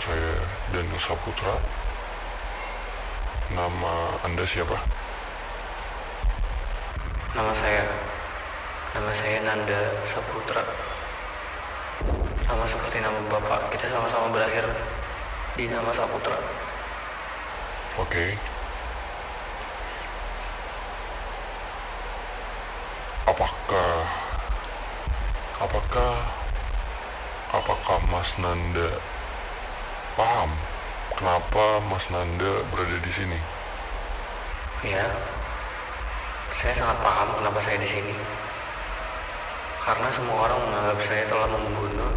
saya Daniel Saputra. Nama Anda siapa? Nama saya Nama saya Nanda Saputra Sama seperti nama bapak Kita sama-sama berakhir Di nama Saputra Oke. Apakah apakah apakah Mas Nanda paham kenapa Mas Nanda berada di sini? Ya Saya sangat paham kenapa saya di sini Karena semua orang menganggap saya telah membunuh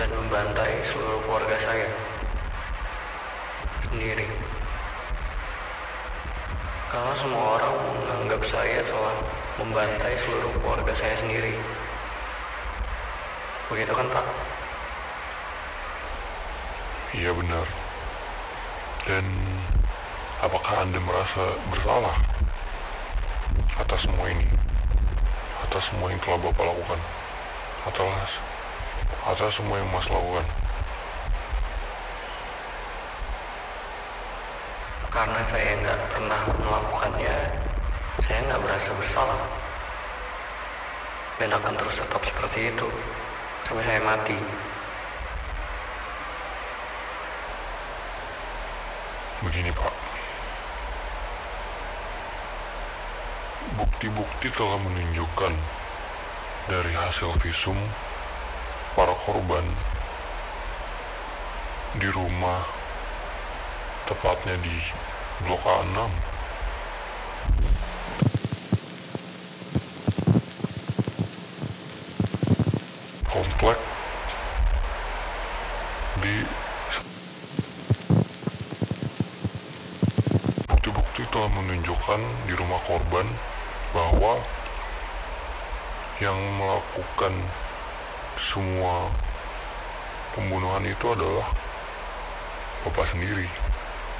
Dan membantai seluruh keluarga saya Sendiri Karena semua orang menganggap saya telah membantai seluruh keluarga saya sendiri Begitu kan Pak? Iya benar. Dan apakah Anda merasa bersalah atas semua ini? Atas semua yang telah Bapak lakukan? Atas, atas semua yang Mas lakukan? Karena saya nggak pernah melakukannya, saya nggak merasa bersalah. Dan akan terus tetap seperti itu sampai saya mati. Begini Pak, bukti-bukti telah menunjukkan dari hasil visum para korban di rumah tepatnya di Blok A6 komplek di bukti-bukti menunjukkan di rumah korban bahwa yang melakukan semua pembunuhan itu adalah bapak sendiri.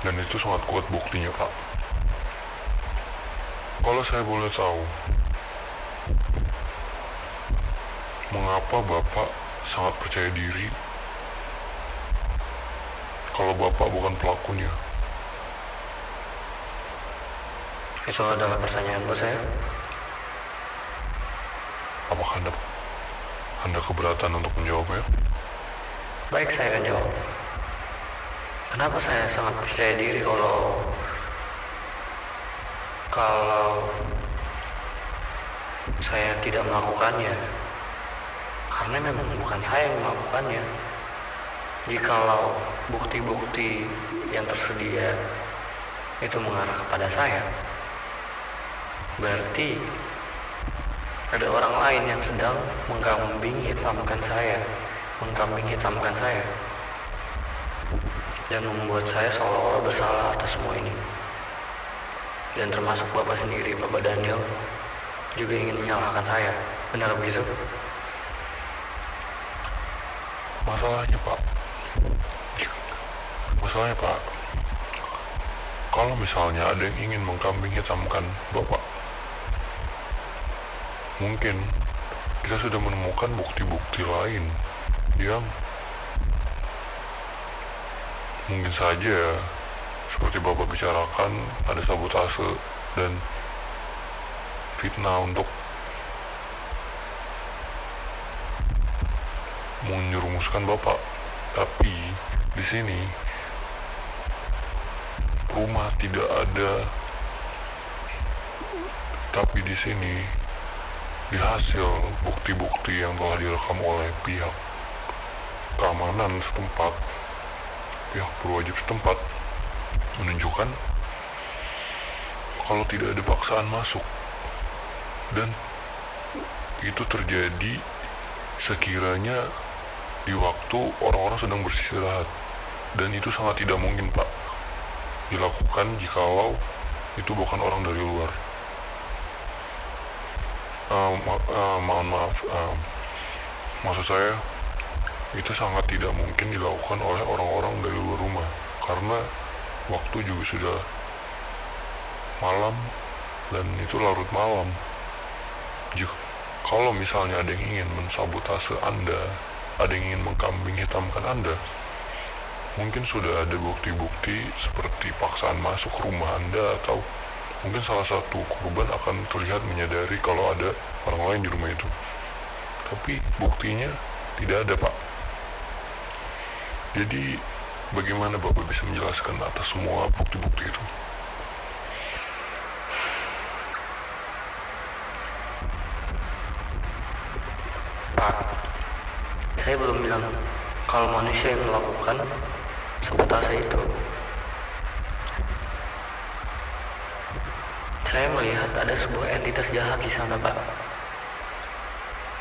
Dan itu sangat kuat buktinya pak. Kalau saya boleh tahu mengapa bapak sangat percaya diri? Kalau bapak bukan pelakunya Itu adalah pertanyaan buat saya. apakah anda anda keberatan untuk menjawabnya Baik, saya akan jawab. Kenapa saya sangat percaya diri kalau kalau saya tidak melakukannya? Karena memang bukan saya yang melakukannya. Jikalau bukti-bukti yang tersedia itu mengarah kepada saya, berarti ada orang lain yang sedang mengkambing hitamkan saya, mengkambing hitamkan saya, dan membuat saya seolah-olah bersalah atas semua ini. Dan termasuk Bapak sendiri, Bapak Daniel, juga ingin menyalahkan saya. Benar begitu? masalahnya pak masalahnya pak kalau misalnya ada yang ingin mengkambing hitamkan bapak mungkin. Kita sudah menemukan bukti-bukti lain. Yang mungkin saja seperti bapak bicarakan ada sabotase dan fitnah untuk menyerumuskan bapak. Tapi di sini rumah tidak ada. Tapi di sini di hasil bukti-bukti yang telah direkam oleh pihak keamanan setempat pihak berwajib setempat menunjukkan kalau tidak ada paksaan masuk. Dan itu terjadi sekiranya di waktu orang-orang sedang beristirahat. Dan itu sangat tidak mungkin pak dilakukan jikalau itu bukan orang dari luar Ma- eh, mohon maaf eh, maksud saya itu sangat tidak mungkin dilakukan oleh orang-orang dari luar rumah karena waktu juga sudah malam dan itu larut malam Ju- kalau misalnya ada yang ingin mensabotase anda ada yang ingin mengkambing hitamkan Anda. Mungkin sudah ada bukti-bukti seperti paksaan masuk rumah Anda atau mungkin salah satu korban akan terlihat menyadari kalau ada orang lain di rumah itu. Tapi buktinya tidak ada, Pak. Jadi, bagaimana Bapak bisa menjelaskan atas semua bukti-bukti itu? Saya belum bilang kalau manusia yang melakukan sabotase itu. Saya melihat ada sebuah entitas jahat di sana, Pak.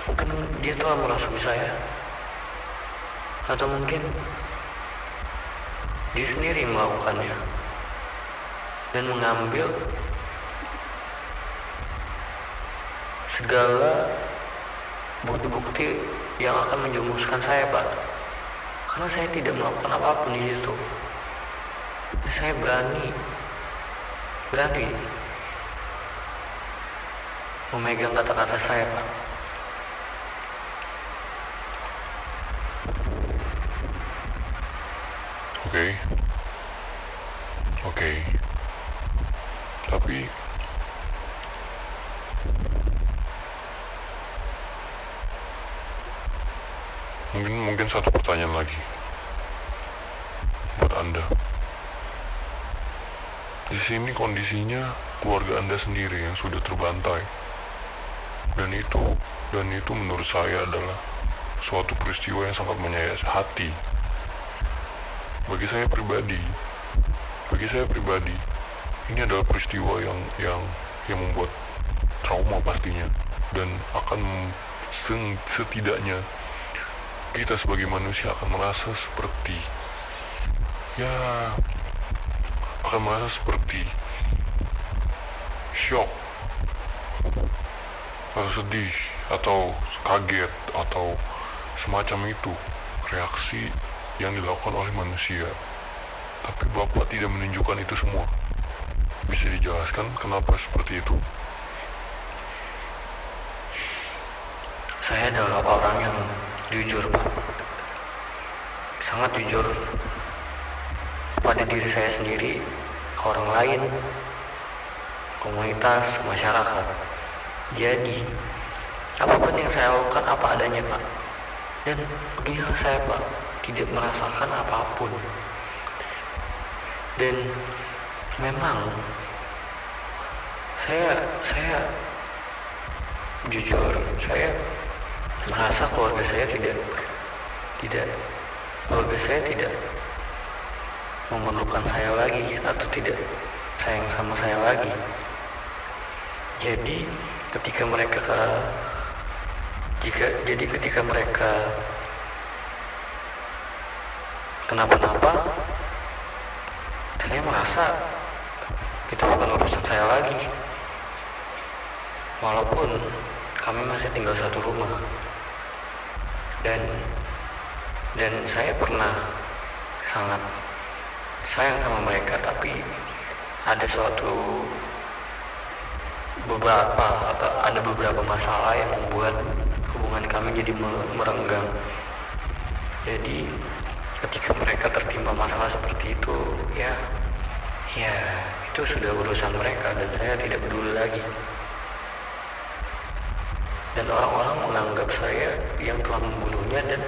Mungkin dia telah merasuki saya. Atau mungkin dia sendiri melakukannya. Dan mengambil segala bukti-bukti yang akan menjumuskan saya pak karena saya tidak melakukan apa pun di situ saya berani berani memegang kata-kata saya pak Oke. Oke. Tapi mungkin mungkin satu pertanyaan lagi buat Anda. Di sini kondisinya keluarga Anda sendiri yang sudah terbantai. Dan itu dan itu menurut saya adalah suatu peristiwa yang sangat menyayat hati. Bagi saya pribadi bagi saya pribadi ini adalah peristiwa yang yang yang membuat trauma pastinya. Dan akan setidaknya kita sebagai manusia akan merasa seperti ya akan merasa seperti shock sedih atau kaget atau semacam itu reaksi yang dilakukan oleh manusia. Tapi Bapak tidak menunjukkan itu semua. Bisa dijelaskan kenapa seperti itu? Saya adalah orang yang jujur pak. Sangat jujur pada diri saya sendiri orang lain komunitas masyarakat jadi apa pun yang saya lakukan apa adanya pak. Dan beginilah saya pak tidak merasakan apa pun. Dan memang saya saya jujur saya merasa keluarga saya tidak tidak keluarga saya tidak memerlukan saya lagi atau tidak sayang sama saya lagi. Jadi ketika mereka jika jadi ketika mereka kenapa-napa saya merasa itu bukan urusan saya lagi. Walaupun kami masih tinggal satu rumah. Dan dan saya pernah sangat sayang sama mereka tapi ada suatu beberapa atau ada beberapa masalah yang membuat hubungan kami jadi me- merenggang. Jadi ketika mereka tertimpa masalah seperti itu ya ya itu sudah urusan mereka dan saya tidak peduli lagi. Dan orang-orang menganggap saya yang telah membunuhnya dan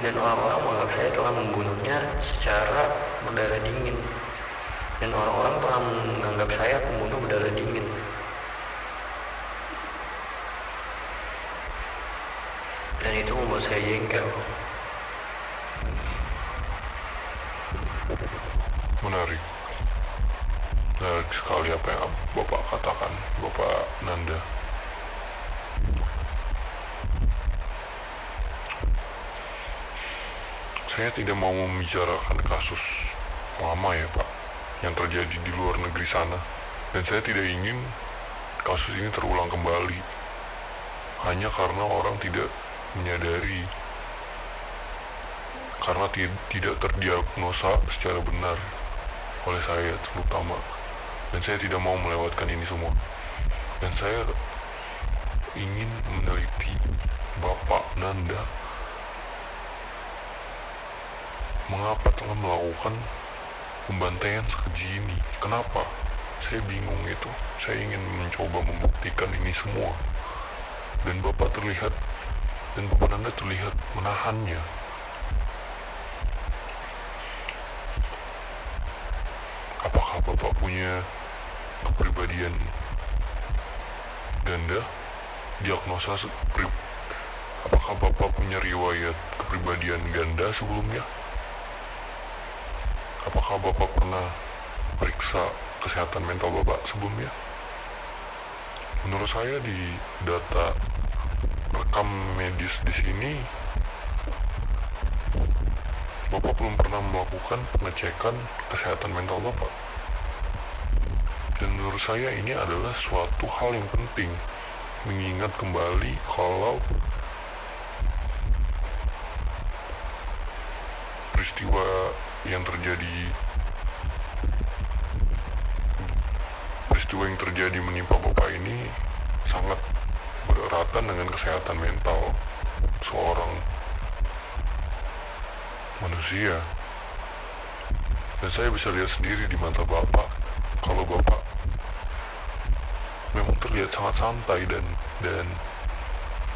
dan orang-orang menganggap saya telah membunuhnya secara berdarah dingin. Dan orang-orang telah menganggap saya berdarah dingin. Dan itu membuat saya jengkel. Menarik. Menarik sekali apa yang Bapak katakan Bapak Nanda. Saya tidak mau membicarakan kasus lama ya Pak yang terjadi di luar negeri sana dan saya tidak ingin kasus ini terulang kembali. Hanya karena orang tidak menyadari. Karena ti- tidak terdiagnosa secara benar oleh saya terutama. Dan saya tidak mau melewatkan ini semua. Dan saya ingin meneliti Bapak Nanda. Mengapa telah melakukan pembantaian sekeji ini? Kenapa? Saya bingung itu. Saya ingin mencoba membuktikan ini semua. Dan Bapak terlihat, dan Bapak Nanda terlihat menahannya. Apakah Bapak punya kepribadian ganda? Diagnosa Apakah Bapak punya riwayat kepribadian ganda sebelumnya? Apakah Bapak pernah periksa kesehatan mental Bapak sebelumnya? Menurut saya di data rekam medis di sini Bapak belum pernah melakukan pengecekan kesehatan mental Bapak. Dan menurut saya ini adalah suatu hal yang penting mengingat kembali kalau peristiwa yang terjadi peristiwa yang terjadi menimpa Bapak ini sangat bereratan dengan kesehatan mental seorang manusia. Dan saya bisa lihat sendiri di mata Bapak kalau Bapak memang terlihat sangat santai dan dan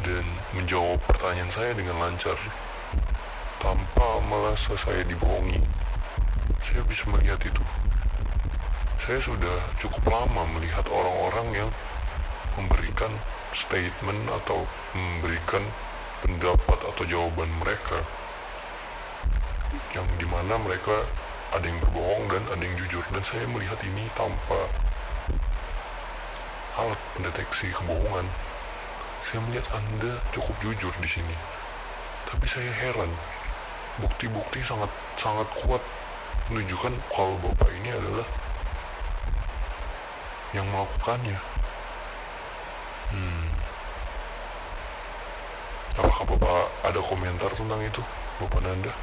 dan menjawab pertanyaan saya dengan lancar tanpa merasa saya dibohongi. Saya bisa melihat itu. Saya sudah cukup lama melihat orang-orang yang memberikan statement atau memberikan pendapat atau jawaban mereka. Yang di mana mereka ada yang berbohong dan ada yang jujur. Dan saya melihat ini tanpa alat pendeteksi kebohongan. Saya melihat anda cukup jujur di sini. Tapi saya heran bukti-bukti sangat sangat kuat menunjukkan kalau bapak ini adalah yang melakukannya hmm. apakah bapak ada komentar tentang itu bapak Nanda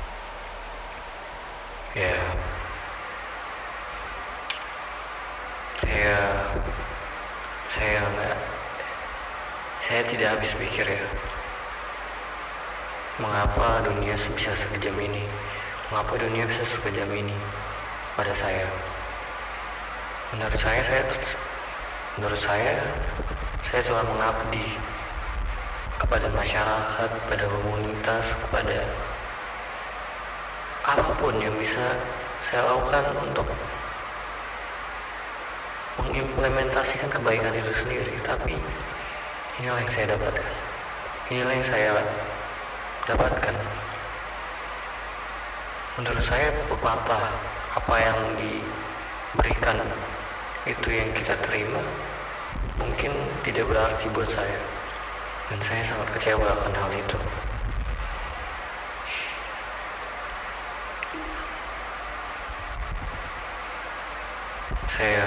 ya. Saya saya nggak saya tidak habis pikir ya. Mengapa dunia bisa sekejam ini? Mengapa dunia bisa sekejam ini? Pada saya menurut saya saya menurut saya saya cuma mengabdi kepada masyarakat kepada komunitas kepada apa pun yang bisa saya lakukan untuk mengimplementasikan kebaikan itu sendiri. Tapi inilah yang saya dapatkan. Inilah yang saya dapatkan. Menurut saya pepatah apa yang diberikan itu yang kita terima. Mungkin tidak berarti buat saya. Dan saya sangat kecewa akan hal itu. Saya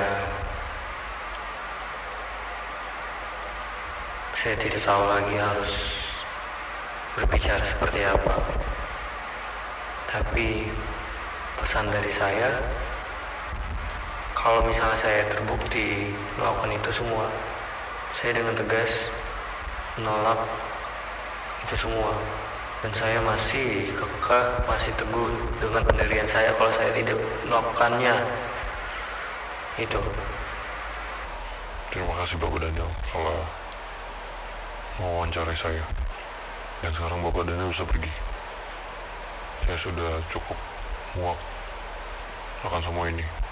saya tidak tahu lagi harus berbicara seperti apa. Tapi pesan dari saya kalau misalnya saya terbukti melakukan itu semua saya dengan tegas menolak itu semua. Dan saya masih kekeh masih teguh dengan pendirian saya kalau saya tidak melakukannya. Itu. Terima kasih Bapak Daniel telah mewawancarai saya. Dan sekarang Bapak Daniel bisa pergi. Saya sudah cukup muak akan semua ini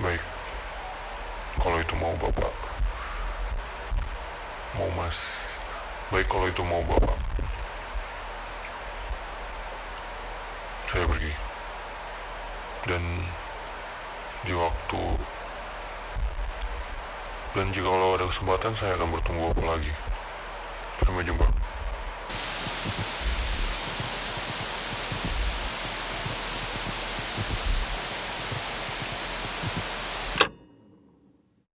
baik. Kalau itu mau Bapak. Mau Mas. Baik kalau itu mau Bapak. Saya pergi. Dan di waktu dan jika kalau ada kesempatan saya akan bertemu Bapak lagi. Sampai jumpa